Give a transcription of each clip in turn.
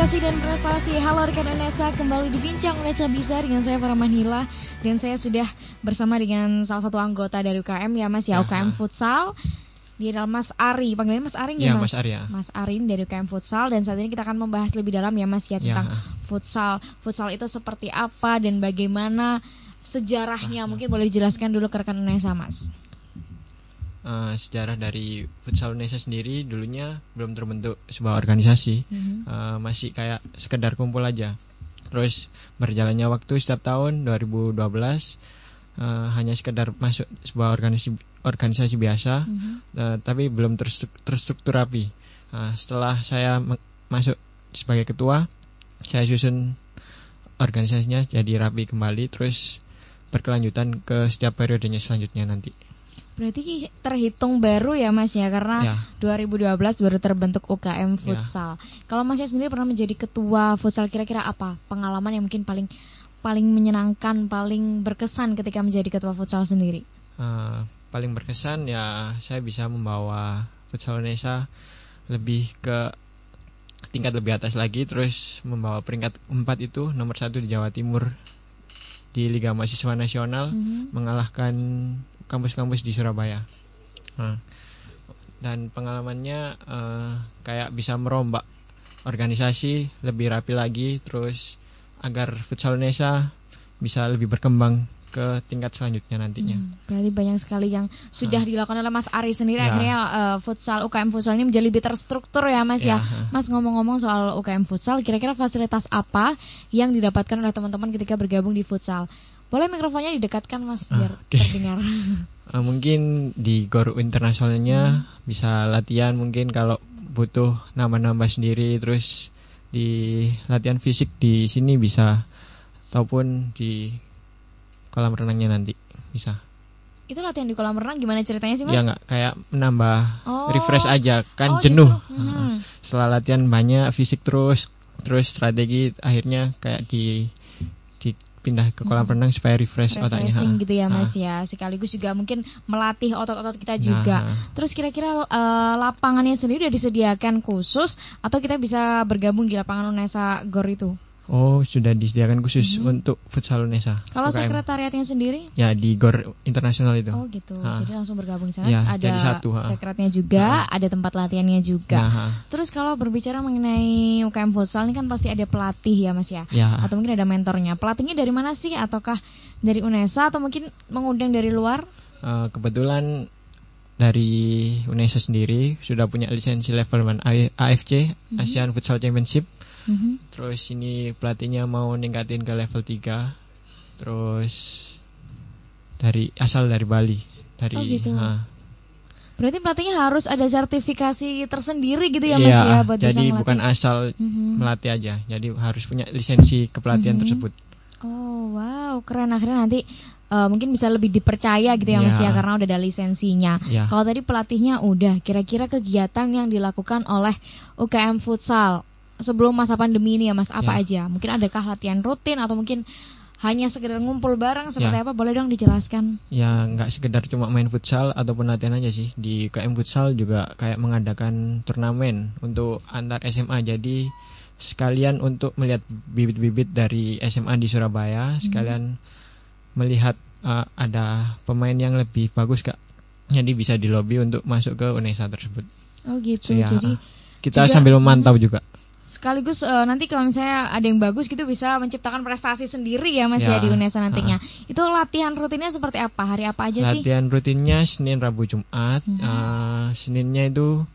Edukasi dan Prestasi. Halo rekan Nesa kembali dibincang Nesa Bisa dengan saya Farah Manila. Dan saya sudah bersama dengan salah satu anggota dari UKM ya Mas ya, ya UKM Futsal. Dia adalah Mas Ari, panggilannya Mas Ari ya, ya Mas? Mas Ari ya. Mas Ari dari UKM Futsal. Dan saat ini kita akan membahas lebih dalam ya Mas ya, ya. tentang futsal. Futsal itu seperti apa dan bagaimana sejarahnya? Mungkin boleh dijelaskan dulu ke rekan Nesa Mas uh, sejarah dari futsal Indonesia sendiri dulunya belum terbentuk sebuah organisasi, mm-hmm. uh, masih kayak sekedar kumpul aja. Terus berjalannya waktu setiap tahun 2012 uh, eh, hanya sekedar masuk sebuah organisasi organisasi biasa, mm-hmm. uh, tapi belum terstruktur rapi. Uh, setelah saya masuk sebagai ketua, saya susun organisasinya jadi rapi kembali, terus berkelanjutan ke setiap periodenya selanjutnya nanti. Berarti terhitung baru ya Mas ya karena ya. 2012 baru terbentuk UKM ya. Futsal. Ya. Kalau Mas sendiri pernah menjadi ketua futsal kira-kira apa pengalaman yang mungkin paling paling menyenangkan, paling berkesan ketika menjadi ketua futsal sendiri? Uh, paling berkesan ya saya bisa membawa futsal Indonesia lebih ke tingkat lebih atas lagi terus membawa peringkat 4 itu nomor satu di Jawa Timur di Liga Mahasiswa Nasional mm -hmm. mengalahkan kampus-kampus di Surabaya. Nah, dan pengalamannya uh, kayak bisa merombak organisasi lebih rapi lagi, terus agar futsal Indonesia bisa lebih berkembang ke tingkat selanjutnya nantinya. Hmm, berarti banyak sekali yang sudah nah. dilakukan oleh Mas Ari sendiri ya. akhirnya uh, futsal UKM futsal ini menjadi lebih terstruktur ya Mas ya. ya. Mas ngomong-ngomong soal UKM futsal, kira-kira fasilitas apa yang didapatkan oleh teman-teman ketika bergabung di futsal? Boleh mikrofonnya didekatkan Mas biar ah, okay. terdengar. Uh, mungkin di gor internasionalnya hmm. bisa latihan mungkin kalau butuh nama-nama sendiri terus di latihan fisik di sini bisa ataupun di kolam renangnya nanti bisa. Itu latihan di kolam renang gimana ceritanya sih Mas? Ya nggak kayak menambah oh. refresh aja kan oh, jenuh. Hmm. Setelah latihan banyak fisik terus terus strategi akhirnya kayak di pindah ke kolam hmm. renang supaya refresh otaknya. gitu ya Mas ya. Sekaligus juga mungkin melatih otot-otot kita juga. Nah. Terus kira-kira uh, lapangannya sendiri sudah disediakan khusus atau kita bisa bergabung di lapangan Unesa Gor itu? Oh, sudah disediakan khusus hmm. untuk futsal Unesa. Kalau UKM. sekretariatnya sendiri? Ya, di GOR internasional itu. Oh, gitu. Ha. Jadi langsung bergabung di sana. Ya, ada jadi satu, ha. sekretnya juga, ha. ada tempat latihannya juga. Nah, Terus kalau berbicara mengenai UKM futsal ini kan pasti ada pelatih ya, Mas ya? ya. Atau mungkin ada mentornya. Pelatihnya dari mana sih ataukah dari Unesa atau mungkin mengundang dari luar? Uh, kebetulan dari Unesa sendiri sudah punya lisensi level 1 AFC, mm -hmm. Asian Futsal Championship hmm Terus ini pelatihnya mau ningkatin ke level 3. Terus dari asal dari Bali, dari oh gitu. Ha. Berarti pelatihnya harus ada sertifikasi tersendiri gitu ya Mas iya, ya buat Jadi bukan asal mm-hmm. melatih aja. Jadi harus punya lisensi kepelatihan mm-hmm. tersebut. Oh, wow, keren akhirnya nanti uh, mungkin bisa lebih dipercaya gitu ya, ya. Mas ya karena udah ada lisensinya. Ya. Kalau tadi pelatihnya udah, kira-kira kegiatan yang dilakukan oleh UKM Futsal sebelum masa pandemi ini ya Mas apa ya. aja? Mungkin adakah latihan rutin atau mungkin hanya sekedar ngumpul bareng seperti ya. apa? Boleh dong dijelaskan? Ya nggak sekedar cuma main futsal ataupun latihan aja sih. Di KM Futsal juga kayak mengadakan turnamen untuk antar SMA. Jadi sekalian untuk melihat bibit-bibit dari SMA di Surabaya, hmm. sekalian melihat uh, ada pemain yang lebih bagus kak. Jadi bisa di lobby untuk masuk ke UNESA tersebut. Oh gitu. So, ya, Jadi kita juga, sambil memantau hmm. juga sekaligus uh, nanti kalau misalnya ada yang bagus gitu bisa menciptakan prestasi sendiri ya Mas ya, ya di UNESA nantinya. Uh. Itu latihan rutinnya seperti apa? Hari apa aja latihan sih? Latihan rutinnya Senin, Rabu, Jumat. Hmm. Uh, Seninnya itu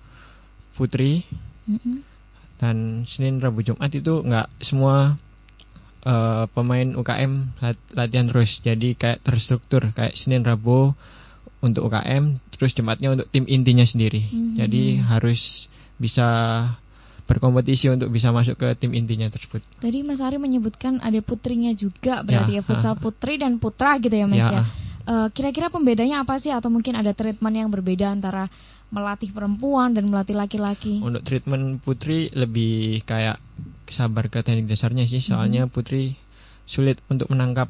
putri. Hmm. Dan Senin, Rabu, Jumat itu nggak semua uh, pemain UKM latihan terus. Jadi kayak terstruktur kayak Senin, Rabu untuk UKM, terus Jumatnya untuk tim intinya sendiri. Hmm. Jadi harus bisa berkompetisi untuk bisa masuk ke tim intinya tersebut. Tadi Mas Ari menyebutkan ada putrinya juga berarti ya, ya futsal putri dan putra gitu ya Mas ya. ya. Uh, kira-kira pembedanya apa sih atau mungkin ada treatment yang berbeda antara melatih perempuan dan melatih laki-laki? Untuk treatment putri lebih kayak sabar ke teknik dasarnya sih, soalnya -hmm. putri sulit untuk menangkap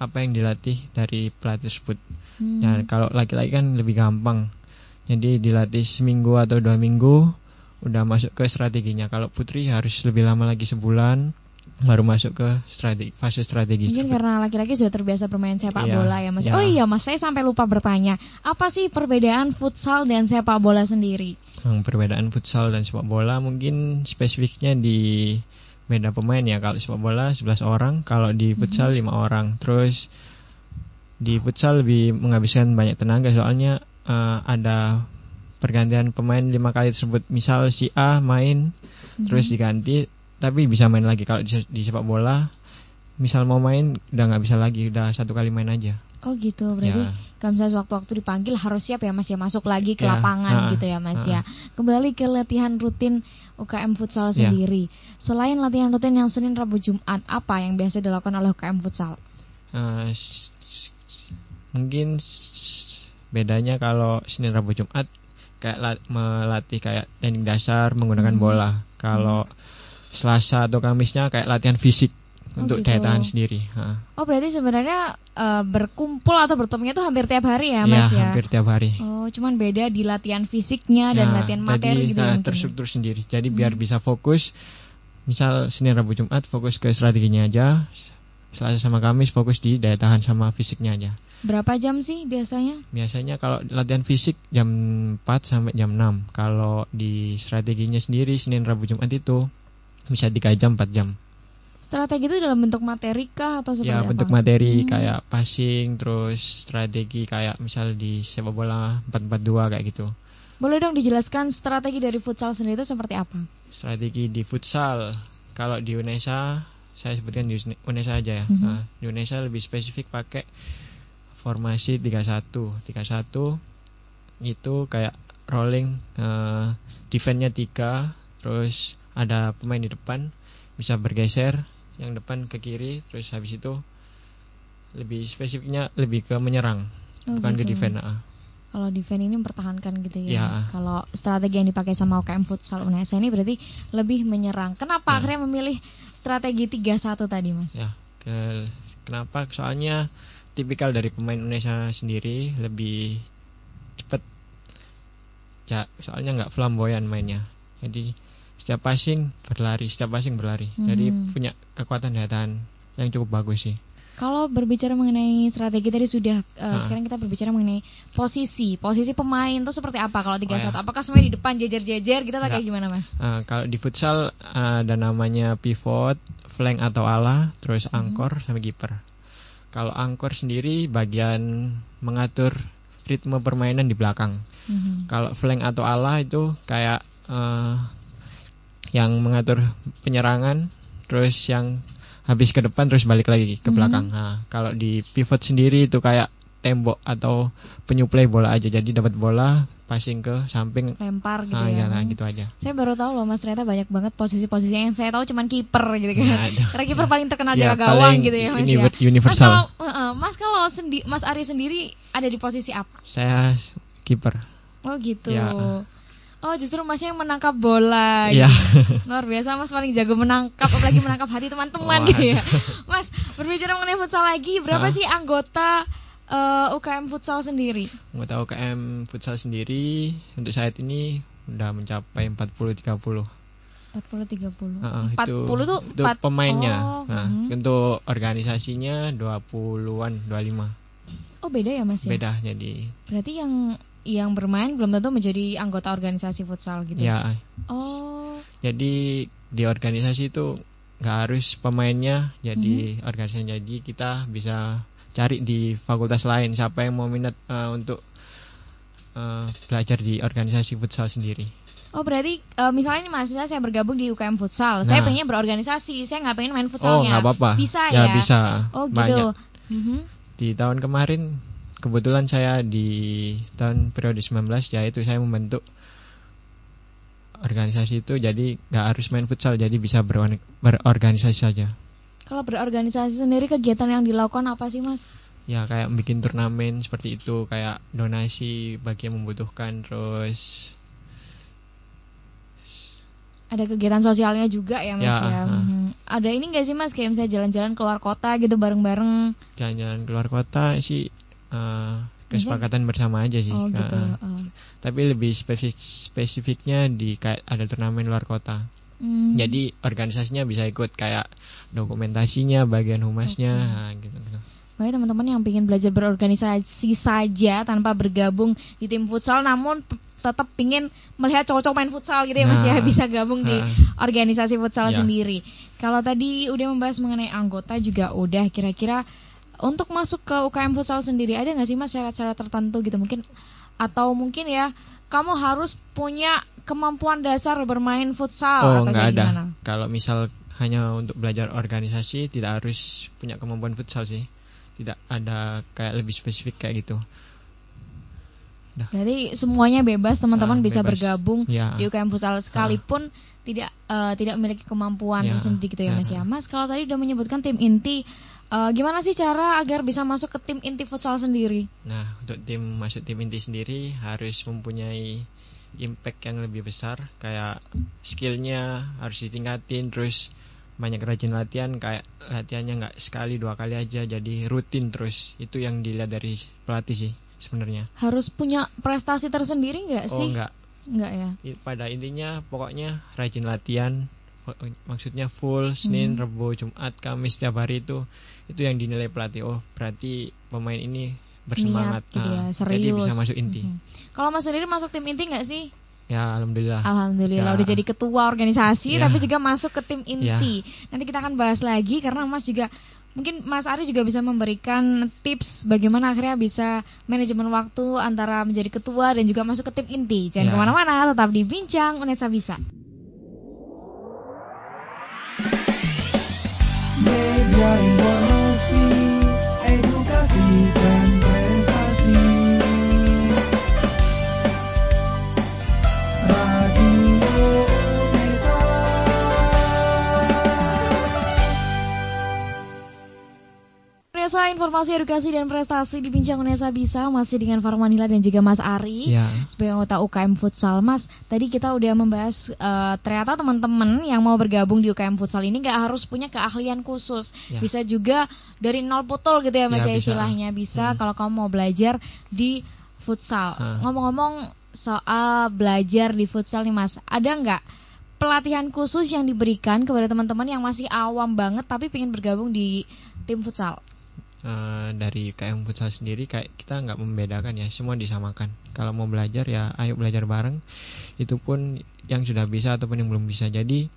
apa yang dilatih dari pelatih tersebut. Hmm. Nah, kalau laki-laki kan lebih gampang. Jadi dilatih seminggu atau dua minggu udah masuk ke strateginya. Kalau putri harus lebih lama lagi sebulan baru masuk ke strategi fase strategi. Mungkin karena laki-laki sudah terbiasa bermain sepak iya, bola ya Mas. Iya. Oh iya Mas, saya sampai lupa bertanya. Apa sih perbedaan futsal dan sepak bola sendiri? Yang perbedaan futsal dan sepak bola mungkin spesifiknya di beda pemain ya. Kalau sepak bola 11 orang, kalau di futsal mm -hmm. 5 orang. Terus di futsal lebih menghabiskan banyak tenaga soalnya uh, ada pergantian pemain lima kali tersebut misal si A main mm-hmm. terus diganti tapi bisa main lagi kalau di, di sepak bola misal mau main udah nggak bisa lagi udah satu kali main aja oh gitu berarti ya. kalau misalnya waktu-waktu dipanggil harus siap ya mas ya masuk lagi ke ya. lapangan ha, gitu ya mas ha. ya kembali ke latihan rutin UKM futsal ya. sendiri selain latihan rutin yang Senin Rabu Jumat apa yang biasa dilakukan oleh UKM futsal uh, mungkin bedanya kalau Senin Rabu Jumat kayak melatih kayak teknik dasar menggunakan hmm. bola. Kalau hmm. Selasa atau Kamisnya kayak latihan fisik oh, untuk gitu. daya tahan sendiri. Ha. Oh berarti sebenarnya uh, berkumpul atau bertemunya itu hampir tiap hari ya Mas ya? ya? hampir tiap hari. Oh cuman beda di latihan fisiknya dan ya, latihan materi jadi, gitu ya? terstruktur sendiri. Jadi hmm. biar bisa fokus. Misal Senin Rabu Jumat fokus ke strateginya aja. Selasa sama Kamis fokus di daya tahan sama fisiknya aja. Berapa jam sih biasanya? Biasanya kalau latihan fisik jam 4 sampai jam 6. Kalau di strateginya sendiri Senin Rabu Jumat itu bisa 3 jam 4 jam. Strategi itu dalam bentuk materi kah atau seperti ya, apa? bentuk materi hmm. kayak passing terus strategi kayak misal di sepak bola 442 kayak gitu. Boleh dong dijelaskan strategi dari futsal sendiri itu seperti apa? Strategi di futsal kalau di Indonesia saya sebutkan di Indonesia aja ya. Mm -hmm. Nah, di Indonesia lebih spesifik pakai formasi 31 31 itu kayak rolling uh, defense-nya 3 terus ada pemain di depan bisa bergeser yang depan ke kiri terus habis itu lebih spesifiknya lebih ke menyerang oh, bukan gitu. ke defense uh. Kalau defense ini mempertahankan gitu ya. ya. Kalau strategi yang dipakai sama UKM Futsal Unesa ini berarti lebih menyerang. Kenapa ya. akhirnya memilih strategi 3-1 tadi, Mas? Ya. Ke, kenapa? Soalnya tipikal dari pemain Indonesia sendiri lebih cepat ya soalnya nggak flamboyan mainnya jadi setiap passing berlari setiap passing berlari hmm. jadi punya kekuatan daya tahan yang cukup bagus sih kalau berbicara mengenai strategi tadi sudah uh, sekarang kita berbicara mengenai posisi posisi pemain itu seperti apa kalau tiga oh, ya. apakah semuanya di depan jejer-jejer gitu atau kayak gimana mas? Uh, kalau di futsal uh, ada namanya pivot, flank atau ala, terus hmm. angkor hmm. sama kiper. Kalau angkor sendiri bagian mengatur ritme permainan di belakang. Mm-hmm. Kalau flank atau ala itu kayak uh, yang mengatur penyerangan, terus yang habis ke depan terus balik lagi ke belakang. Mm-hmm. Nah, kalau di pivot sendiri itu kayak tembok atau penyuplai bola aja. Jadi dapat bola, passing ke samping lempar gitu ah, ya. Nah, gitu aja. Saya baru tahu loh Mas ternyata banyak banget posisi-posisi yang saya tahu cuman kiper gitu kan. Nah, Karena kiper paling terkenal ya, jaga gawang gitu ya Mas ya. Universal. Mas kalau uh, Mas kalau sendi Mas Ari sendiri ada di posisi apa? Saya kiper. Oh gitu. Ya. Oh justru Mas yang menangkap bola ya. gitu. Luar biasa Mas paling jago menangkap apalagi menangkap hati teman-teman gitu ya. Mas berbicara mengenai futsal lagi, berapa sih anggota uh, eh, UKM futsal sendiri? Anggota UKM futsal sendiri untuk saat ini udah mencapai 40 30. 40 30. Uh, 40 itu, tuh itu 4, pemainnya. Oh, nah, hmm. untuk organisasinya 20-an, 25. Oh, beda ya, Mas ya? Beda jadi. Berarti yang yang bermain belum tentu menjadi anggota organisasi futsal gitu. Ya. Oh. Jadi di organisasi itu nggak harus pemainnya jadi hmm. organisasi jadi kita bisa cari di fakultas lain siapa yang mau minat uh, untuk uh, belajar di organisasi futsal sendiri. Oh berarti uh, misalnya nih mas, misalnya saya bergabung di UKM futsal, nah. saya pengen berorganisasi, saya nggak pengen main futsalnya. Oh nggak apa-apa. Bisa ya? Ya bisa. Oh gitu. Mm -hmm. Di tahun kemarin kebetulan saya di tahun periode 19 ya itu saya membentuk organisasi itu jadi nggak harus main futsal jadi bisa berorganisasi saja. Kalau berorganisasi sendiri kegiatan yang dilakukan apa sih mas? Ya kayak bikin turnamen seperti itu, kayak donasi bagi yang membutuhkan, terus ada kegiatan sosialnya juga ya mas ya. ya. Hmm. Ada ini gak sih mas kayak misalnya jalan-jalan keluar kota gitu bareng-bareng? Jalan-jalan keluar kota sih uh, kesepakatan bersama aja sih. Oh, gitu. uh. Tapi lebih spesifik spesifiknya di kayak ada turnamen luar kota. Hmm. Jadi organisasinya bisa ikut kayak dokumentasinya, bagian humasnya, okay. nah, gitu gitu. Baik teman-teman yang ingin belajar berorganisasi saja tanpa bergabung di tim futsal, namun tetap ingin melihat cowok-cowok main futsal gitu ya nah, Mas ya nah. bisa gabung di organisasi futsal ya. sendiri. Kalau tadi udah membahas mengenai anggota juga udah kira-kira untuk masuk ke UKM futsal sendiri ada nggak sih Mas syarat-syarat tertentu gitu mungkin atau mungkin ya kamu harus punya kemampuan dasar bermain futsal oh, atau ada. gimana? Kalau misal hanya untuk belajar organisasi tidak harus punya kemampuan futsal sih. Tidak ada kayak lebih spesifik kayak gitu. Nah. Berarti semuanya bebas teman-teman nah, bisa bebas. bergabung ya. di UKM futsal sekalipun nah. tidak uh, tidak memiliki kemampuan ya. tersendiri gitu ya Mas ya. Mas kalau tadi udah menyebutkan tim inti uh, gimana sih cara agar bisa masuk ke tim inti futsal sendiri? Nah, untuk tim masuk tim inti sendiri harus mempunyai impact yang lebih besar kayak skillnya harus ditingkatin terus banyak rajin latihan kayak latihannya nggak sekali dua kali aja jadi rutin terus itu yang dilihat dari pelatih sih sebenarnya. Harus punya prestasi tersendiri nggak oh, sih? Oh nggak. Nggak ya. Pada intinya pokoknya rajin latihan. Maksudnya full Senin, hmm. Rabu, Jumat, Kamis setiap hari itu itu yang dinilai pelatih. Oh berarti pemain ini bersemangat. Niat, gitu ya, serius. Jadi bisa masuk inti. Hmm. Kalau Mas sendiri masuk tim inti nggak sih? Ya, alhamdulillah. Alhamdulillah ya. udah jadi ketua organisasi ya. tapi juga masuk ke tim inti. Ya. Nanti kita akan bahas lagi karena Mas juga Mungkin Mas Ari juga bisa memberikan tips bagaimana akhirnya bisa manajemen waktu antara menjadi ketua dan juga masuk ke tim inti. Jangan ya. ke mana-mana, tetap di Bincang Unesa Bisa. Media informasi, edukasi informasi edukasi dan prestasi di Bincang Unesa Bisa masih dengan Farmanila dan juga Mas Ari ya. sebagai anggota UKM Futsal. Mas, tadi kita udah membahas uh, ternyata teman-teman yang mau bergabung di UKM Futsal ini nggak harus punya keahlian khusus, ya. bisa juga dari nol botol gitu ya Mas ya, ya istilahnya bisa hmm. kalau kamu mau belajar di futsal. Ngomong-ngomong soal belajar di futsal nih Mas, ada nggak pelatihan khusus yang diberikan kepada teman-teman yang masih awam banget tapi ingin bergabung di tim futsal? Uh, dari KM Futsal sendiri kayak kita nggak membedakan ya semua disamakan. Kalau mau belajar ya ayo belajar bareng. Itu pun yang sudah bisa ataupun yang belum bisa. Jadi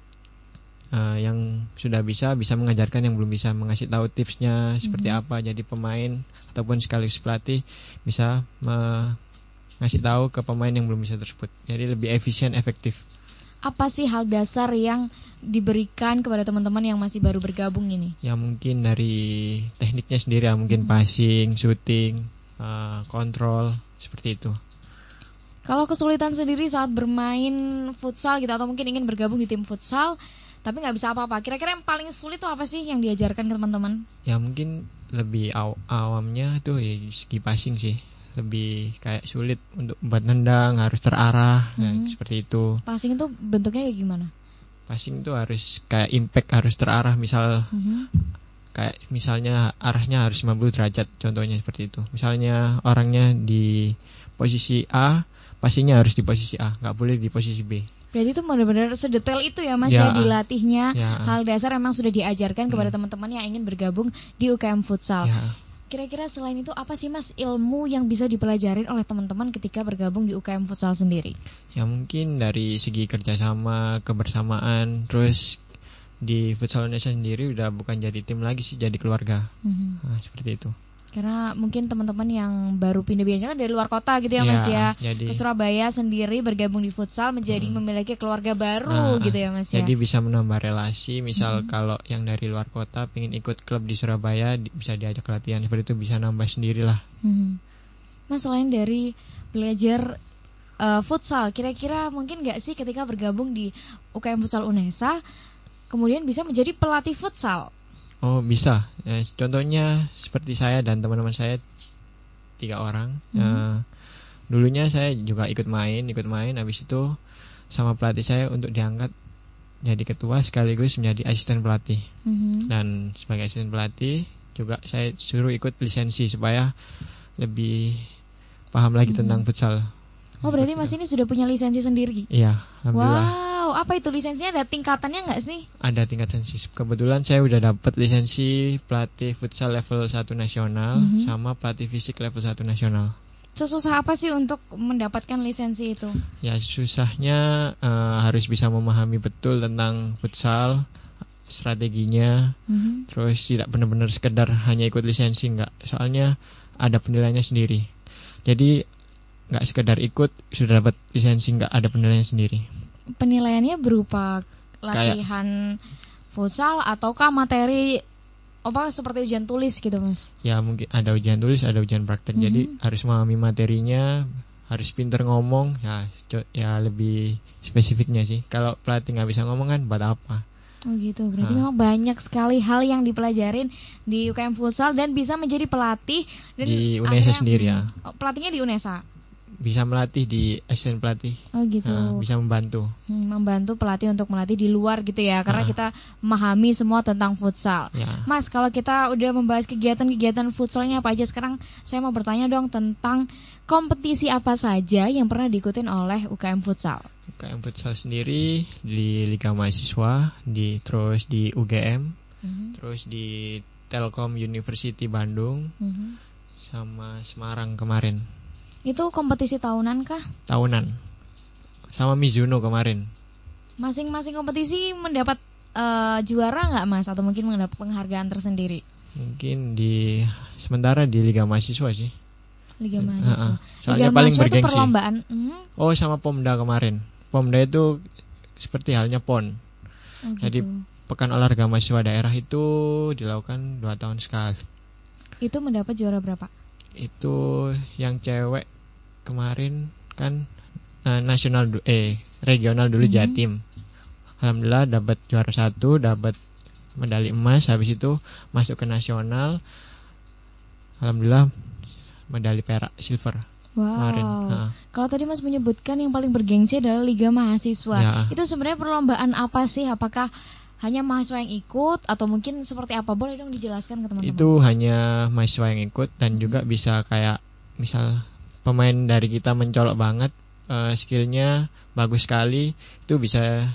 uh, yang sudah bisa bisa mengajarkan yang belum bisa mengasih tahu tipsnya seperti mm -hmm. apa jadi pemain ataupun sekaligus pelatih bisa mengasih tahu ke pemain yang belum bisa tersebut. Jadi lebih efisien efektif apa sih hal dasar yang diberikan kepada teman-teman yang masih baru bergabung ini? Ya mungkin dari tekniknya sendiri ya, mungkin hmm. passing, shooting, uh, kontrol seperti itu. Kalau kesulitan sendiri saat bermain futsal gitu atau mungkin ingin bergabung di tim futsal tapi nggak bisa apa-apa. Kira-kira yang paling sulit tuh apa sih yang diajarkan ke teman-teman? Ya mungkin lebih aw awamnya tuh ya segi passing sih lebih kayak sulit untuk buat nendang harus terarah hmm. nah, seperti itu passing itu bentuknya kayak gimana passing itu harus kayak impact harus terarah misal hmm. kayak misalnya arahnya harus 50 derajat contohnya seperti itu misalnya orangnya di posisi A passingnya harus di posisi A nggak boleh di posisi B Berarti itu benar-benar sedetail itu ya Mas ya, ya dilatihnya. Ya. Hal dasar memang sudah diajarkan kepada hmm. teman-teman yang ingin bergabung di UKM Futsal. Ya. Kira-kira selain itu apa sih Mas ilmu yang bisa dipelajarin oleh teman-teman ketika bergabung di UKM Futsal sendiri? Ya mungkin dari segi kerjasama, kebersamaan, terus di Futsal Indonesia sendiri udah bukan jadi tim lagi sih, jadi keluarga. Mm -hmm. nah, seperti itu. Karena mungkin teman-teman yang baru pindah biasanya kan dari luar kota gitu ya, ya Mas ya. Jadi, ke Surabaya sendiri bergabung di futsal menjadi hmm. memiliki keluarga baru nah, gitu ya Mas ya. Jadi bisa menambah relasi. Misal hmm. kalau yang dari luar kota pengen ikut klub di Surabaya di, bisa diajak latihan seperti itu bisa nambah sendirilah. Hmm. Mas selain dari belajar uh, futsal, kira-kira mungkin nggak sih ketika bergabung di UKM Futsal Unesa kemudian bisa menjadi pelatih futsal? Oh bisa. Ya, contohnya seperti saya dan teman-teman saya tiga orang. Mm -hmm. ya, dulunya saya juga ikut main, ikut main. Habis itu sama pelatih saya untuk diangkat jadi ketua sekaligus menjadi asisten pelatih. Mm -hmm. Dan sebagai asisten pelatih juga saya suruh ikut lisensi supaya lebih paham lagi hmm. tentang futsal. Oh berarti Mas ini sudah punya lisensi sendiri? Iya, alhamdulillah. Wow, apa itu lisensinya? Ada tingkatannya nggak sih? Ada tingkatan sih. Kebetulan saya udah dapat lisensi pelatih futsal level 1 nasional mm -hmm. sama pelatih fisik level 1 nasional. Sesusah apa sih untuk mendapatkan lisensi itu? Ya susahnya uh, harus bisa memahami betul tentang futsal, strateginya, mm -hmm. terus tidak benar-benar sekedar hanya ikut lisensi nggak. Soalnya ada penilaiannya sendiri. Jadi nggak sekedar ikut sudah dapat lisensi nggak ada penilaian sendiri penilaiannya berupa latihan Kayak, futsal ataukah materi apa seperti ujian tulis gitu mas? Ya mungkin ada ujian tulis ada ujian praktek. Mm -hmm. jadi harus memahami materinya harus pinter ngomong. Ya ya lebih spesifiknya sih. Kalau pelatih nggak bisa ngomong kan buat apa? Oh gitu, berarti nah. memang banyak sekali hal yang dipelajarin di UKM Futsal dan bisa menjadi pelatih dan di UNESA sendiri ya. Oh, pelatihnya di UNESA bisa melatih di asisten pelatih. Oh gitu. Nah, bisa membantu. Hmm, membantu pelatih untuk melatih di luar gitu ya, karena nah. kita memahami semua tentang futsal. Ya. Mas, kalau kita udah membahas kegiatan-kegiatan futsalnya apa aja sekarang, saya mau bertanya dong tentang kompetisi apa saja yang pernah diikutin oleh UKM Futsal. UKM Futsal sendiri di Liga Mahasiswa, di terus di UGM, uh mhm. -huh. terus di Telkom University Bandung, uh mhm. -huh. sama Semarang kemarin. Itu kompetisi tahunan kah? Tahunan. Sama Mizuno kemarin. Masing-masing kompetisi mendapat uh, juara nggak mas? Atau mungkin mendapat penghargaan tersendiri? Mungkin di sementara di Liga Mahasiswa sih. Liga Mahasiswa. Uh, uh. Soalnya Liga paling mahasiswa bergengsi. perlombaan. Hmm? Oh sama Pomda kemarin. Pomda itu seperti halnya PON. Oh, gitu. Jadi pekan olahraga mahasiswa daerah itu dilakukan dua tahun sekali. Itu mendapat juara berapa? Itu yang cewek kemarin kan uh, nasional eh regional dulu mm -hmm. Jatim. Alhamdulillah dapat juara satu, dapat medali emas. Habis itu masuk ke nasional. Alhamdulillah medali perak silver. Wow. Kemarin. Nah. Kalau tadi Mas menyebutkan yang paling bergengsi adalah Liga Mahasiswa. Ya. Itu sebenarnya perlombaan apa sih? Apakah hanya mahasiswa yang ikut atau mungkin seperti apa? Boleh dong dijelaskan ke teman-teman. Itu hanya mahasiswa yang ikut dan juga bisa kayak misal pemain dari kita mencolok banget uh, skillnya bagus sekali itu bisa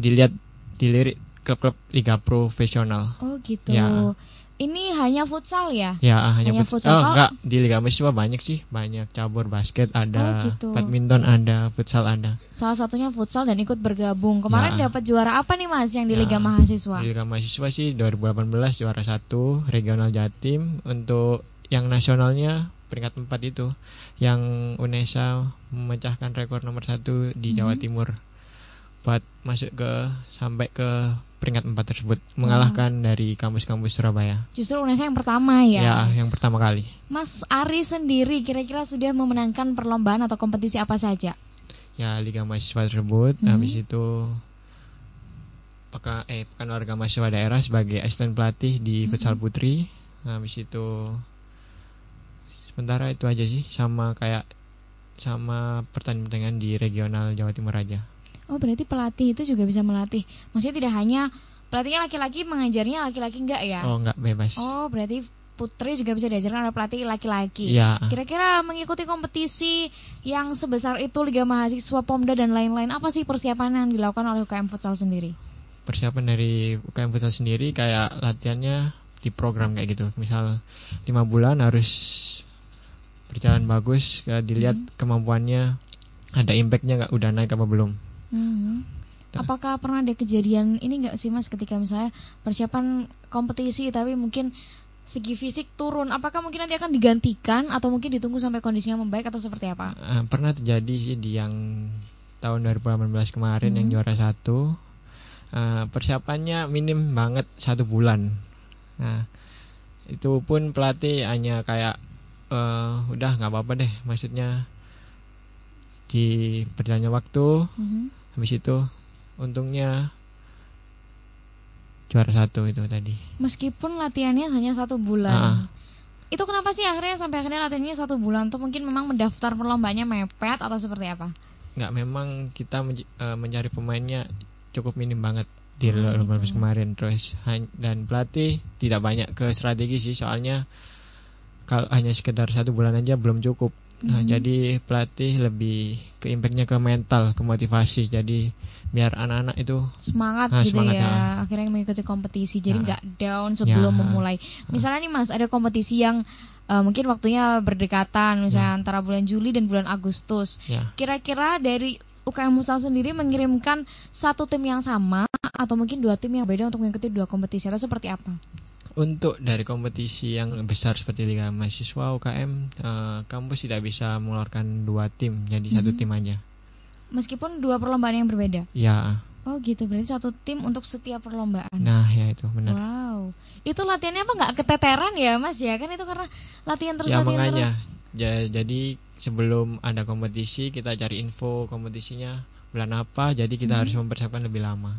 dilihat dilirik klub-klub liga profesional. Oh gitu. Ya. Ini hanya futsal ya? Ya, hanya, hanya futsal. Oh, enggak, di Liga Mahasiswa banyak sih, banyak cabur basket ada, oh, gitu. badminton ada, futsal ada. Salah satunya futsal dan ikut bergabung. Kemarin ya. dapat juara apa nih Mas yang di ya, Liga Mahasiswa? Di Liga Mahasiswa sih 2018 juara satu regional Jatim untuk yang nasionalnya peringkat 4 itu yang UNESA memecahkan rekor nomor satu di Jawa hmm. Timur buat masuk ke sampai ke peringkat 4 tersebut mengalahkan hmm. dari kampus-kampus Surabaya. Justru UNESA yang pertama ya. Ya, yang pertama kali. Mas Ari sendiri kira-kira sudah memenangkan perlombaan atau kompetisi apa saja? Ya, Liga Mahasiswa tersebut hmm. habis itu pekan eh pekan olahraga mahasiswa daerah sebagai asisten pelatih di hmm. futsal putri. Habis itu sementara itu aja sih sama kayak sama pertandingan di regional Jawa Timur aja. Oh berarti pelatih itu juga bisa melatih. Maksudnya tidak hanya pelatihnya laki-laki mengajarnya laki-laki enggak ya? Oh enggak bebas. Oh berarti putri juga bisa diajarkan oleh pelatih laki-laki. Iya. Kira-kira mengikuti kompetisi yang sebesar itu Liga Mahasiswa Pomda dan lain-lain apa sih persiapan yang dilakukan oleh UKM Futsal sendiri? Persiapan dari UKM Futsal sendiri kayak latihannya di program kayak gitu. Misal lima bulan harus berjalan bagus ya, dilihat hmm. kemampuannya. Ada impactnya nggak? Udah naik apa belum? Hmm. apakah pernah ada kejadian ini nggak sih mas ketika misalnya persiapan kompetisi tapi mungkin segi fisik turun? Apakah mungkin nanti akan digantikan atau mungkin ditunggu sampai kondisinya membaik atau seperti apa? Uh, pernah terjadi sih di yang tahun 2018 kemarin hmm. yang juara satu. Uh, persiapannya minim banget satu bulan. Nah itu pun pelatih hanya kayak uh, udah nggak apa-apa deh. Maksudnya di berjalannya waktu mm-hmm. habis itu untungnya juara satu itu tadi. Meskipun latihannya hanya satu bulan. Uh-uh. itu kenapa sih akhirnya sampai akhirnya latihannya satu bulan? Tuh mungkin memang mendaftar perlombanya mepet atau seperti apa? Nggak memang kita menj- uh, mencari pemainnya cukup minim banget di oh, gitu. kemarin. Terus dan pelatih tidak banyak ke strategi sih. Soalnya kalau hanya sekedar satu bulan aja belum cukup Nah, hmm. jadi pelatih lebih ke impactnya ke mental, ke motivasi. Jadi biar anak-anak itu semangat nah, gitu semangat, ya. ya. Akhirnya mengikuti kompetisi. Jadi nggak nah. down sebelum ya. memulai. Misalnya nih Mas, ada kompetisi yang uh, mungkin waktunya berdekatan, misalnya ya. antara bulan Juli dan bulan Agustus. Ya. Kira-kira dari UKM Musal sendiri mengirimkan satu tim yang sama atau mungkin dua tim yang beda untuk mengikuti dua kompetisi atau seperti apa? Untuk dari kompetisi yang besar seperti Liga Mahasiswa UKM, uh, eh, kampus tidak bisa mengeluarkan dua tim, jadi mm -hmm. satu tim aja. Meskipun dua perlombaan yang berbeda. Ya. Oh gitu, berarti satu tim untuk setiap perlombaan. Nah ya itu benar. Wow, itu latihannya apa nggak keteteran ya mas ya? Kan itu karena latihan terus ya, latihan makanya. terus. Ya, jadi sebelum ada kompetisi kita cari info kompetisinya bulan apa, jadi kita hmm. harus mempersiapkan lebih lama.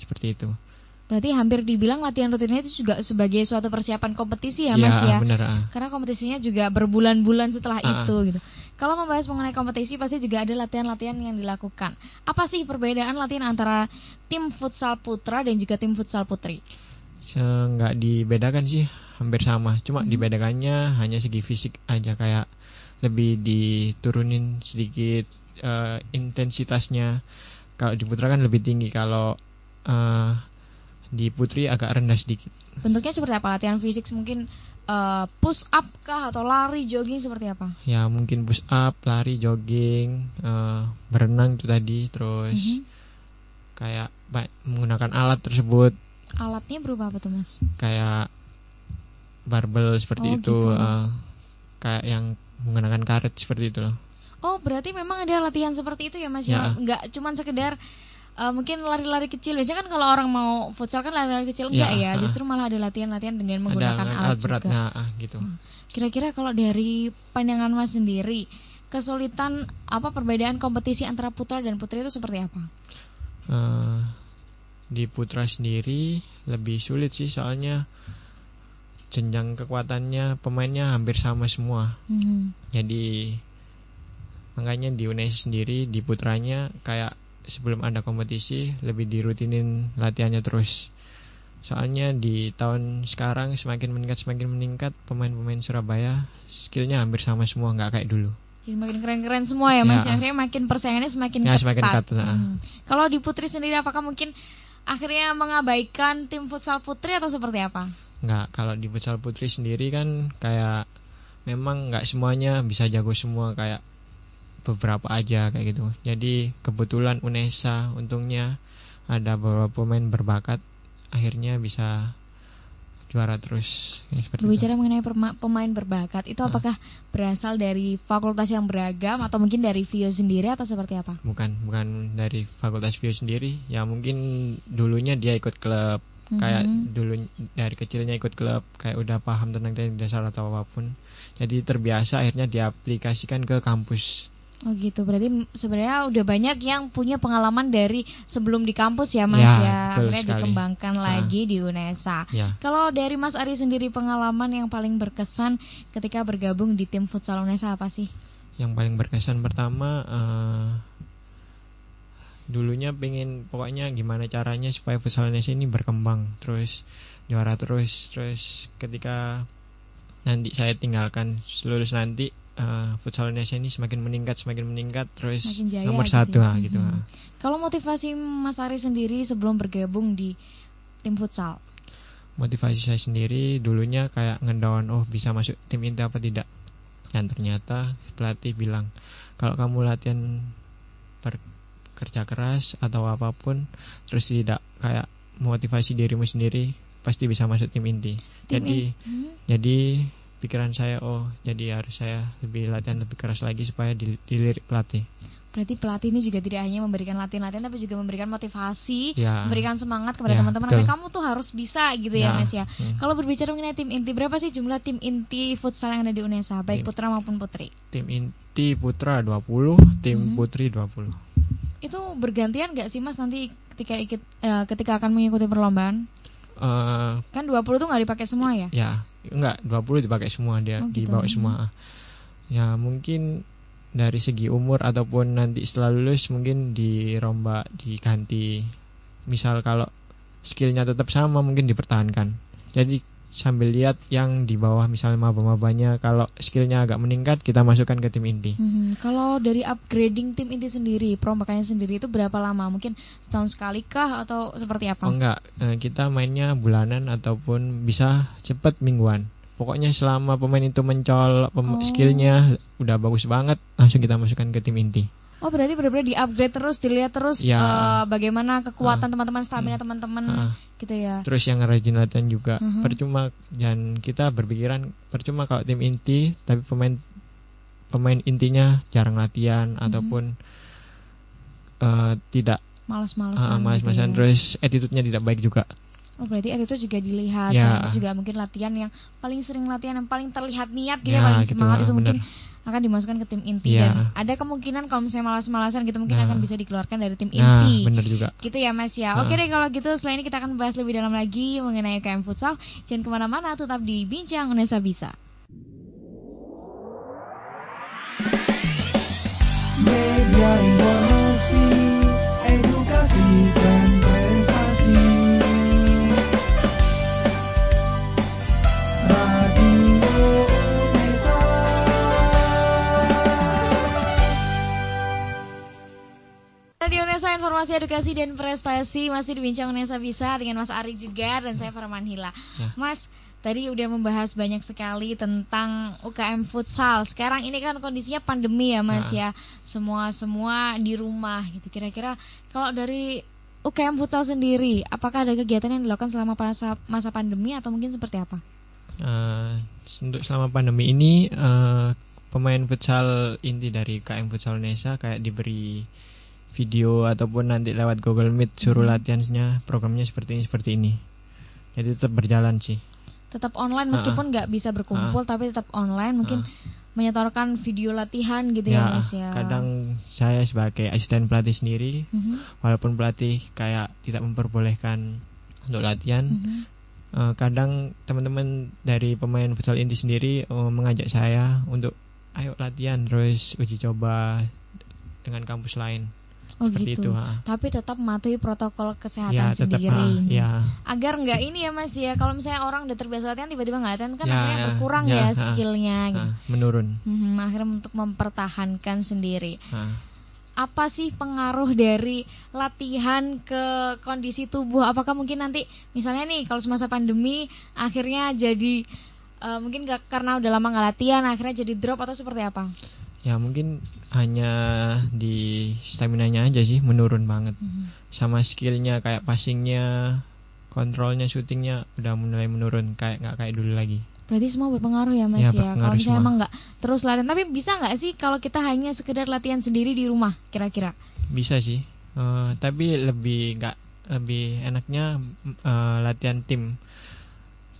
Seperti itu. Berarti hampir dibilang latihan rutinnya itu juga sebagai suatu persiapan kompetisi ya, Mas ya. ya? Bener, ah. Karena kompetisinya juga berbulan-bulan setelah ah, itu gitu. Kalau membahas mengenai kompetisi pasti juga ada latihan-latihan yang dilakukan. Apa sih perbedaan latihan antara tim futsal putra dan juga tim futsal putri? Enggak dibedakan sih, hampir sama. Cuma hmm. dibedakannya hanya segi fisik aja kayak lebih diturunin sedikit uh, intensitasnya. Kalau di putra kan lebih tinggi kalau uh, di putri agak rendah sedikit. Bentuknya seperti apa? Latihan fisik mungkin uh, push up kah atau lari jogging seperti apa? Ya mungkin push up, lari, jogging, uh, berenang itu tadi, terus mm -hmm. kayak menggunakan alat tersebut. Alatnya berupa apa tuh mas? Kayak barbel seperti oh, itu, gitu. uh, kayak yang menggunakan karet seperti itu loh. Oh berarti memang ada latihan seperti itu ya mas? Ya. Nggak cuma sekedar uh, mungkin lari-lari kecil biasanya kan kalau orang mau futsal kan lari-lari kecil enggak ya, ya. justru malah ada latihan-latihan dengan menggunakan ada, alat, alat berat juga. Nah, gitu. Hmm. Kira-kira kalau dari pandangan Mas sendiri kesulitan apa perbedaan kompetisi antara putra dan putri itu seperti apa? Uh, di putra sendiri lebih sulit sih soalnya jenjang kekuatannya pemainnya hampir sama semua. Hmm. Jadi makanya di UNES sendiri di putranya kayak sebelum ada kompetisi lebih dirutinin latihannya terus soalnya di tahun sekarang semakin meningkat semakin meningkat pemain-pemain Surabaya skillnya hampir sama semua nggak kayak dulu jadi makin keren-keren semua ya mas ya. akhirnya makin persaingannya semakin ya, ketat, semakin ketat nah. hmm. kalau di putri sendiri apakah mungkin akhirnya mengabaikan tim futsal putri atau seperti apa nggak kalau di futsal putri sendiri kan kayak memang nggak semuanya bisa jago semua kayak beberapa aja kayak gitu. Jadi kebetulan Unesa untungnya ada beberapa pemain berbakat akhirnya bisa juara terus. Ya, Berbicara itu. mengenai pemain berbakat, itu apakah berasal dari fakultas yang beragam atau mungkin dari Vio sendiri atau seperti apa? Bukan, bukan dari fakultas Vio sendiri. Ya mungkin dulunya dia ikut klub mm -hmm. kayak dulu dari kecilnya ikut klub kayak udah paham tentang teknik dasar atau apa pun. Jadi terbiasa akhirnya diaplikasikan ke kampus. Oh gitu, berarti sebenarnya udah banyak yang punya pengalaman dari sebelum di kampus ya Mas ya, ya. akhirnya sekali. dikembangkan nah. lagi di UNESA. Ya. Kalau dari Mas Ari sendiri pengalaman yang paling berkesan ketika bergabung di tim futsal UNESA apa sih? Yang paling berkesan pertama uh, dulunya pengen pokoknya gimana caranya supaya futsal UNESA ini berkembang terus juara terus terus ketika nanti saya tinggalkan lulus nanti uh, futsal Indonesia ini semakin meningkat semakin meningkat terus jaya, nomor gitu satu ya. gitu. Hmm. Kalau motivasi Mas Ari sendiri sebelum bergabung di tim futsal? Motivasi saya sendiri dulunya kayak ngedown oh bisa masuk tim inti apa tidak. Dan ternyata pelatih bilang kalau kamu latihan kerja keras atau apa pun terus tidak kayak motivasi dirimu sendiri pasti bisa masuk tim inti. Tim jadi in hmm? jadi pikiran saya oh jadi harus saya lebih latihan lebih keras lagi supaya dilirik pelatih. Berarti pelatih ini juga tidak hanya memberikan latihan-latihan tapi juga memberikan motivasi, ya. memberikan semangat kepada ya, teman-teman. Ya, kamu tuh harus bisa gitu ya, ya Mas ya. Hmm. Kalau berbicara mengenai tim inti, berapa sih jumlah tim inti futsal yang ada di UNESA, baik tim, putra maupun putri? Tim inti putra 20, tim hmm. putri 20. Itu bergantian gak sih Mas nanti ketika ikut uh, ketika akan mengikuti perlombaan? Uh, kan 20 tuh nggak dipakai semua ya? Ya, enggak 20 dipakai semua dia oh, gitu. dibawa semua. Ya mungkin dari segi umur ataupun nanti setelah lulus mungkin dirombak diganti. Misal kalau skillnya tetap sama mungkin dipertahankan. Jadi sambil lihat yang di bawah misalnya maba-mabanya kalau skillnya agak meningkat kita masukkan ke tim inti. Hmm, kalau dari upgrading tim inti sendiri, perombakannya sendiri itu berapa lama? Mungkin setahun sekali kah atau seperti apa? Oh enggak, eh, kita mainnya bulanan ataupun bisa cepat mingguan. Pokoknya selama pemain itu mencolok oh. skillnya udah bagus banget, langsung kita masukkan ke tim inti. Oh berarti benar-benar di upgrade terus, dilihat terus ya. uh, bagaimana kekuatan ah. teman-teman, uh, stamina hmm. teman-teman, uh, gitu ya. Terus yang rajin latihan juga, uh -huh. percuma dan kita berpikiran percuma kalau tim inti, tapi pemain pemain intinya jarang latihan uh -huh. ataupun uh, tidak malas-malasan, uh, malas-malasan, gitu ya. terus attitude-nya tidak baik juga. Oh berarti attitude juga dilihat, ya. juga mungkin latihan yang paling sering latihan yang paling terlihat niat gitu ya, ya paling gitu, semangat itu bener. mungkin akan dimasukkan ke tim inti yeah. dan ada kemungkinan kalau misalnya malas-malasan gitu mungkin nah. akan bisa dikeluarkan dari tim nah, inti. benar juga. Gitu ya Mas ya. Nah. Oke deh kalau gitu setelah ini kita akan bahas lebih dalam lagi mengenai UKM futsal. Jangan ke mana-mana, tetap di Bincang Unesa Bisa. Media Nesa Informasi Edukasi dan Prestasi masih dibincang Nesa Bisa dengan Mas Ari juga dan saya Farman Hila. Ya. Mas, tadi udah membahas banyak sekali tentang UKM futsal. Sekarang ini kan kondisinya pandemi ya, Mas ya. ya. Semua semua di rumah gitu. Kira-kira kalau dari UKM futsal sendiri, apakah ada kegiatan yang dilakukan selama masa masa pandemi atau mungkin seperti apa? Uh, untuk selama pandemi ini uh, pemain futsal inti dari UKM Futsal Indonesia kayak diberi video ataupun nanti lewat Google Meet suruh hmm. latihannya programnya seperti ini seperti ini. Jadi tetap berjalan sih. Tetap online meskipun nggak bisa berkumpul uh, tapi tetap online. Mungkin uh, menyetorkan video latihan gitu ya, ya mas ya. kadang saya sebagai asisten pelatih sendiri uh -huh. walaupun pelatih kayak tidak memperbolehkan untuk latihan uh -huh. uh, kadang teman-teman dari pemain futsal inti sendiri uh, mengajak saya untuk ayo latihan terus uji coba dengan kampus lain Oh Seperti gitu. Itu, Tapi tetap mematuhi protokol kesehatan ya, sendiri. Tetap, ya. Agar nggak ini ya Mas ya. Kalau misalnya orang udah terbiasa latihan tiba-tiba nggak latihan kan ya, akhirnya berkurang ya, ya skillnya. Gitu. Menurun. Hmm, akhirnya untuk mempertahankan sendiri. Ha. Apa sih pengaruh dari latihan ke kondisi tubuh? Apakah mungkin nanti misalnya nih kalau semasa pandemi akhirnya jadi uh, mungkin gak, karena udah lama nggak latihan akhirnya jadi drop atau seperti apa? Ya mungkin hanya di stamina nya aja sih menurun banget. Mm-hmm. sama skillnya kayak passingnya kontrolnya syutingnya udah mulai menurun kayak nggak kayak dulu lagi. Berarti semua berpengaruh ya mas ya, ya? kalau misalnya emang nggak terus latihan tapi bisa nggak sih kalau kita hanya sekedar latihan sendiri di rumah kira-kira? Bisa sih. Uh, tapi lebih nggak lebih enaknya uh, latihan tim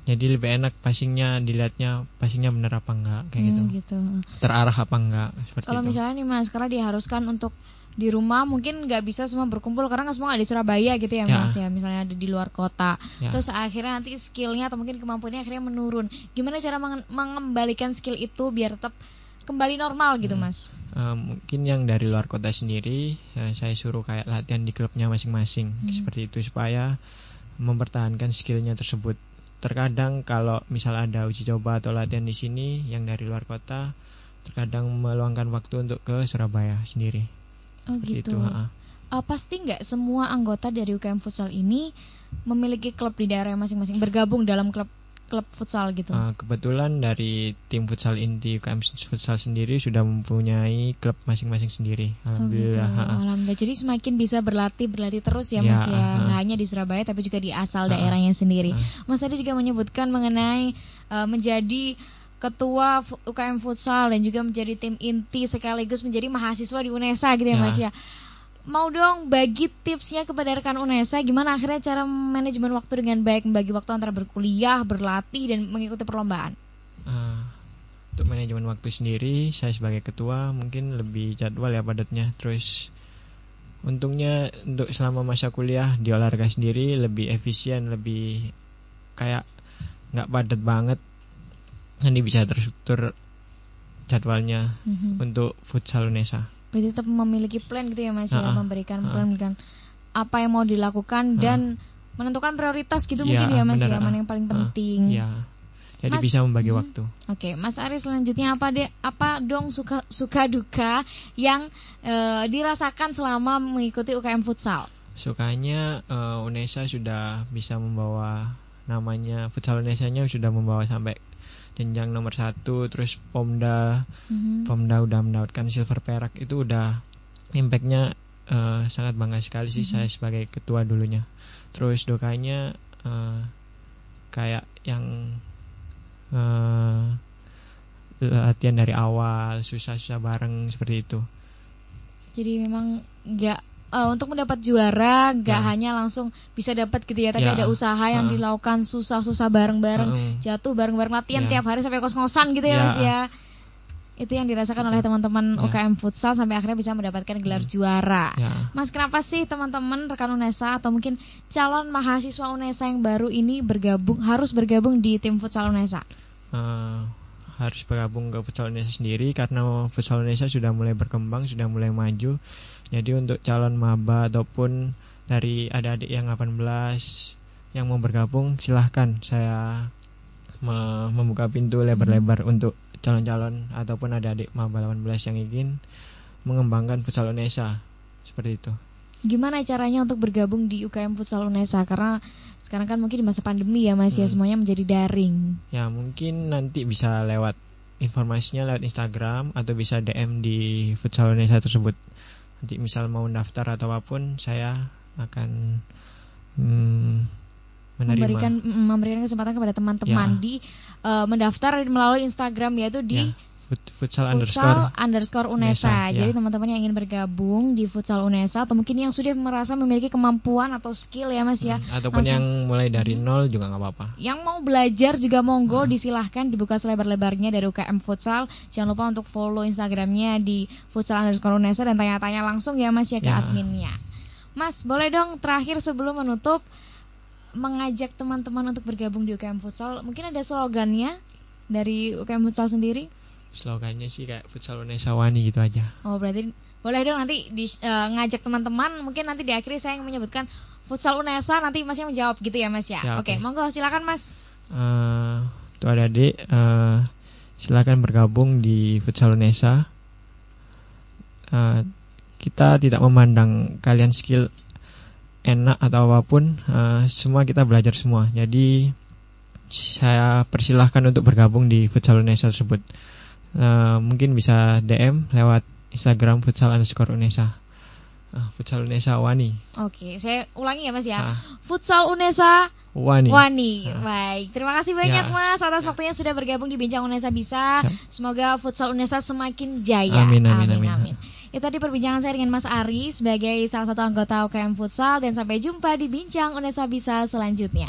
jadi lebih enak passingnya dilihatnya passingnya bener apa enggak kayak hmm, gitu. gitu. Terarah apa enggak seperti kalau misalnya nih mas karena diharuskan untuk di rumah mungkin nggak bisa semua berkumpul karena nggak semua ada di Surabaya gitu ya, ya. Mas ya. Misalnya ada di luar kota. Ya. terus akhirnya nanti skillnya atau mungkin kemampuannya akhirnya menurun. Gimana cara mengembalikan skill itu biar tetap kembali normal gitu hmm. mas? Uh, mungkin yang dari luar kota sendiri ya, saya suruh kayak latihan di klubnya masing-masing. Hmm. seperti itu supaya mempertahankan skillnya tersebut terkadang kalau misal ada uji coba atau latihan di sini yang dari luar kota terkadang meluangkan waktu untuk ke Surabaya sendiri. Oh Seperti gitu. Itu, uh, pasti nggak semua anggota dari UKM Futsal ini memiliki klub di daerah masing-masing bergabung dalam klub klub futsal gitu? Uh, kebetulan dari tim futsal inti UKM futsal sendiri sudah mempunyai klub masing-masing sendiri. Alhamdulillah. Oh gitu. Alhamdulillah. Jadi semakin bisa berlatih berlatih terus ya, ya Mas ya. Uh, Nggak hanya di Surabaya tapi juga di asal uh, daerahnya sendiri. Uh, Mas tadi juga menyebutkan mengenai uh, menjadi ketua UKM futsal dan juga menjadi tim inti sekaligus menjadi mahasiswa di UNESA gitu ya, ya. Mas ya mau dong bagi tipsnya kepada rekan UNESA gimana akhirnya cara manajemen waktu dengan baik membagi waktu antara berkuliah, berlatih dan mengikuti perlombaan. Uh, untuk manajemen waktu sendiri, saya sebagai ketua mungkin lebih jadwal ya padatnya. Terus untungnya untuk selama masa kuliah di olahraga sendiri lebih efisien, lebih kayak nggak padat banget. Nanti bisa terstruktur jadwalnya mm -hmm. untuk futsal UNESA berarti tetap memiliki plan gitu ya mas uh -uh. ya memberikan plan uh -uh. apa yang mau dilakukan uh -uh. dan menentukan prioritas gitu ya, mungkin ya Mas bener, ya, mana yang paling ah, penting. Uh, ya. Jadi mas, bisa membagi hmm, waktu. Oke, okay. Mas Aris selanjutnya apa deh apa dong suka suka duka yang uh, dirasakan selama mengikuti UKM futsal? Sukanya uh, UNESA sudah bisa membawa namanya futsal Indonesia-nya sudah membawa sampai jenjang nomor satu terus Pomda mm-hmm. Pomda udah mendapatkan silver perak itu udah impactnya uh, sangat bangga sekali sih mm-hmm. saya sebagai ketua dulunya terus dukanya uh, kayak yang uh, latihan dari awal susah-susah bareng seperti itu jadi memang nggak uh, untuk mendapat juara gak ya. hanya langsung bisa dapat gitu ya, tapi ya. ada usaha yang uh. dilakukan susah-susah bareng-bareng, uh. jatuh bareng-bareng latihan ya. tiap hari sampai kos-kosan gitu ya, ya Mas ya. Itu yang dirasakan oleh teman-teman ya. UKM futsal sampai akhirnya bisa mendapatkan gelar hmm. juara. Ya. Mas, kenapa sih teman-teman rekan UNESA atau mungkin calon mahasiswa UNESA yang baru ini bergabung harus bergabung di tim futsal UNESA? Uh, harus bergabung ke futsal Indonesia sendiri karena futsal Indonesia sudah mulai berkembang, sudah mulai maju. Jadi untuk calon maba ataupun dari adik-adik yang 18 yang mau bergabung silahkan saya membuka pintu lebar-lebar hmm. untuk calon-calon ataupun adik-adik maba 18 yang ingin mengembangkan futsal Indonesia seperti itu. Gimana caranya untuk bergabung di UKM Futsal Unesa karena sekarang kan mungkin di masa pandemi ya Mas ya, hmm. ya semuanya menjadi daring. Ya mungkin nanti bisa lewat informasinya lewat Instagram atau bisa DM di Futsal Indonesia tersebut. Nanti misal mau daftar atau apa pun saya akan hmm, menerima. memberikan memberikan kesempatan kepada teman-teman ya. di uh, mendaftar melalui Instagram yaitu di ya futsal, underscore, underscore UNESA. Unesa, Jadi ya. teman-teman yang ingin bergabung di futsal UNESA atau mungkin yang sudah merasa memiliki kemampuan atau skill ya Mas ya. Hmm, ataupun langsung, yang mulai dari hmm. nol juga nggak apa-apa. Yang mau belajar juga monggo hmm. disilahkan dibuka selebar-lebarnya dari UKM Futsal. Jangan lupa untuk follow Instagramnya di futsal underscore UNESA dan tanya-tanya langsung ya Mas ya ke ya. adminnya. Mas boleh dong terakhir sebelum menutup mengajak teman-teman untuk bergabung di UKM Futsal. Mungkin ada slogannya dari UKM Futsal sendiri? Slogannya sih kayak futsal Indonesia Wani gitu aja. Oh berarti boleh dong nanti di, uh, ngajak teman-teman mungkin nanti di akhir saya yang menyebutkan futsal Unesa nanti masnya menjawab gitu ya mas ya. ya Oke, okay. monggo silakan mas. Uh, tuh ada adik uh, silakan bergabung di futsal Unesa. Uh, kita tidak memandang kalian skill enak atau apa pun, uh, semua kita belajar semua. Jadi saya persilahkan untuk bergabung di futsal Unesa tersebut. Eh, mungkin bisa DM lewat Instagram futsal underscore Unesa. Uh, futsal Unesa Wani. Oke, saya ulangi ya Mas ya. Uh. Futsal Unesa Wani. Wani. Uh. Baik, terima kasih banyak ya. Mas atas ya. waktunya sudah bergabung di Bincang Unesa Bisa. Ya. Semoga futsal Unesa semakin jaya. Amin amin amin. amin. amin. Itu tadi perbincangan saya dengan Mas Ari sebagai salah satu anggota UKM Futsal dan sampai jumpa di Bincang Unesa Bisa selanjutnya.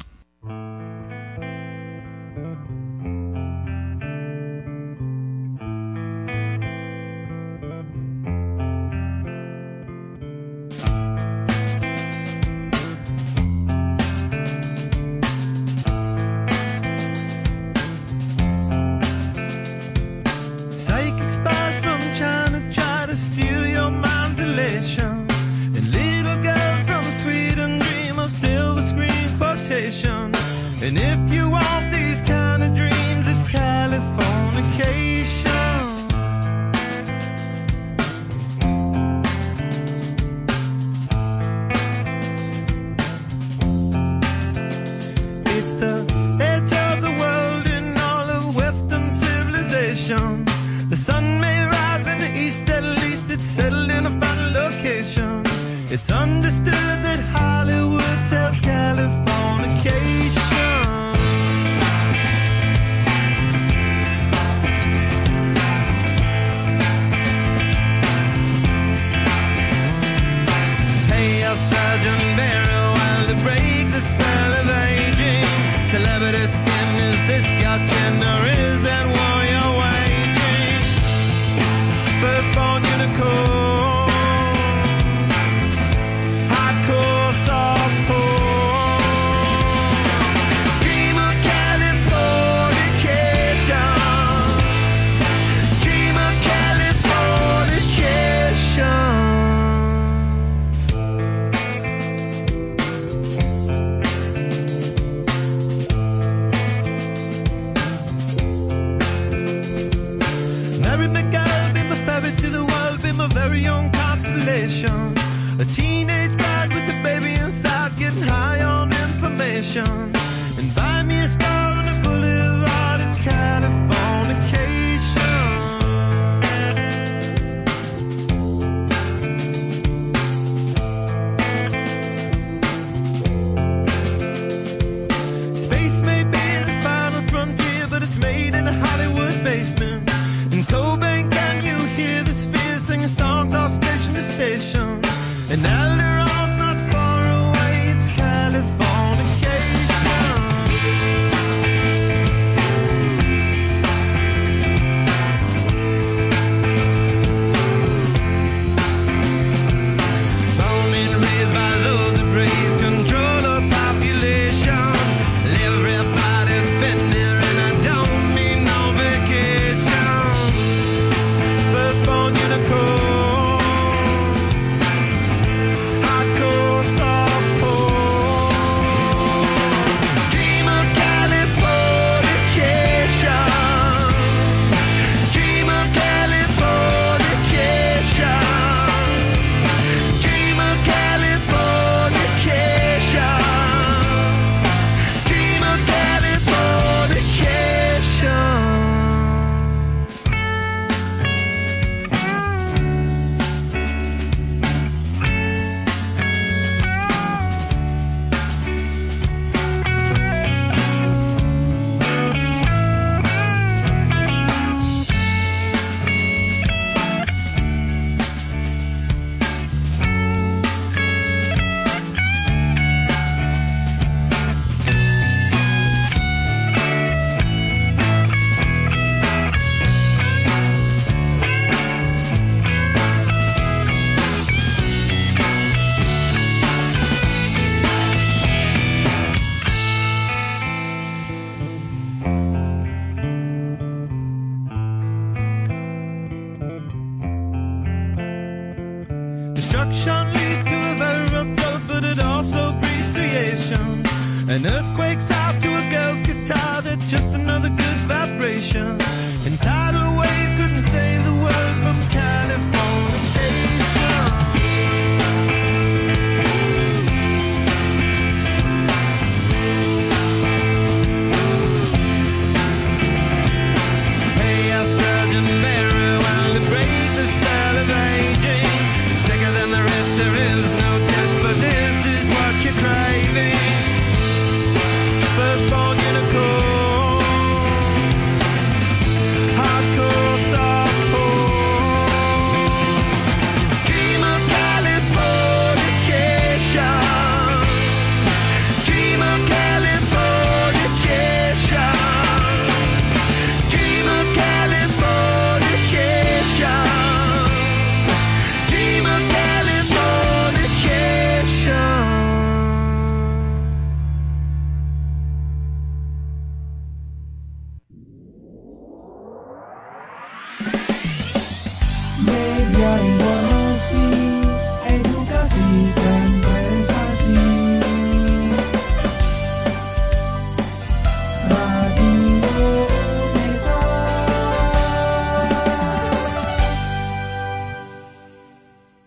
And if you want these kind of dreams, it's Californication. It's the edge of the world in all of Western civilization. The sun may rise in the east, at least it's settled in a final location. It's understood.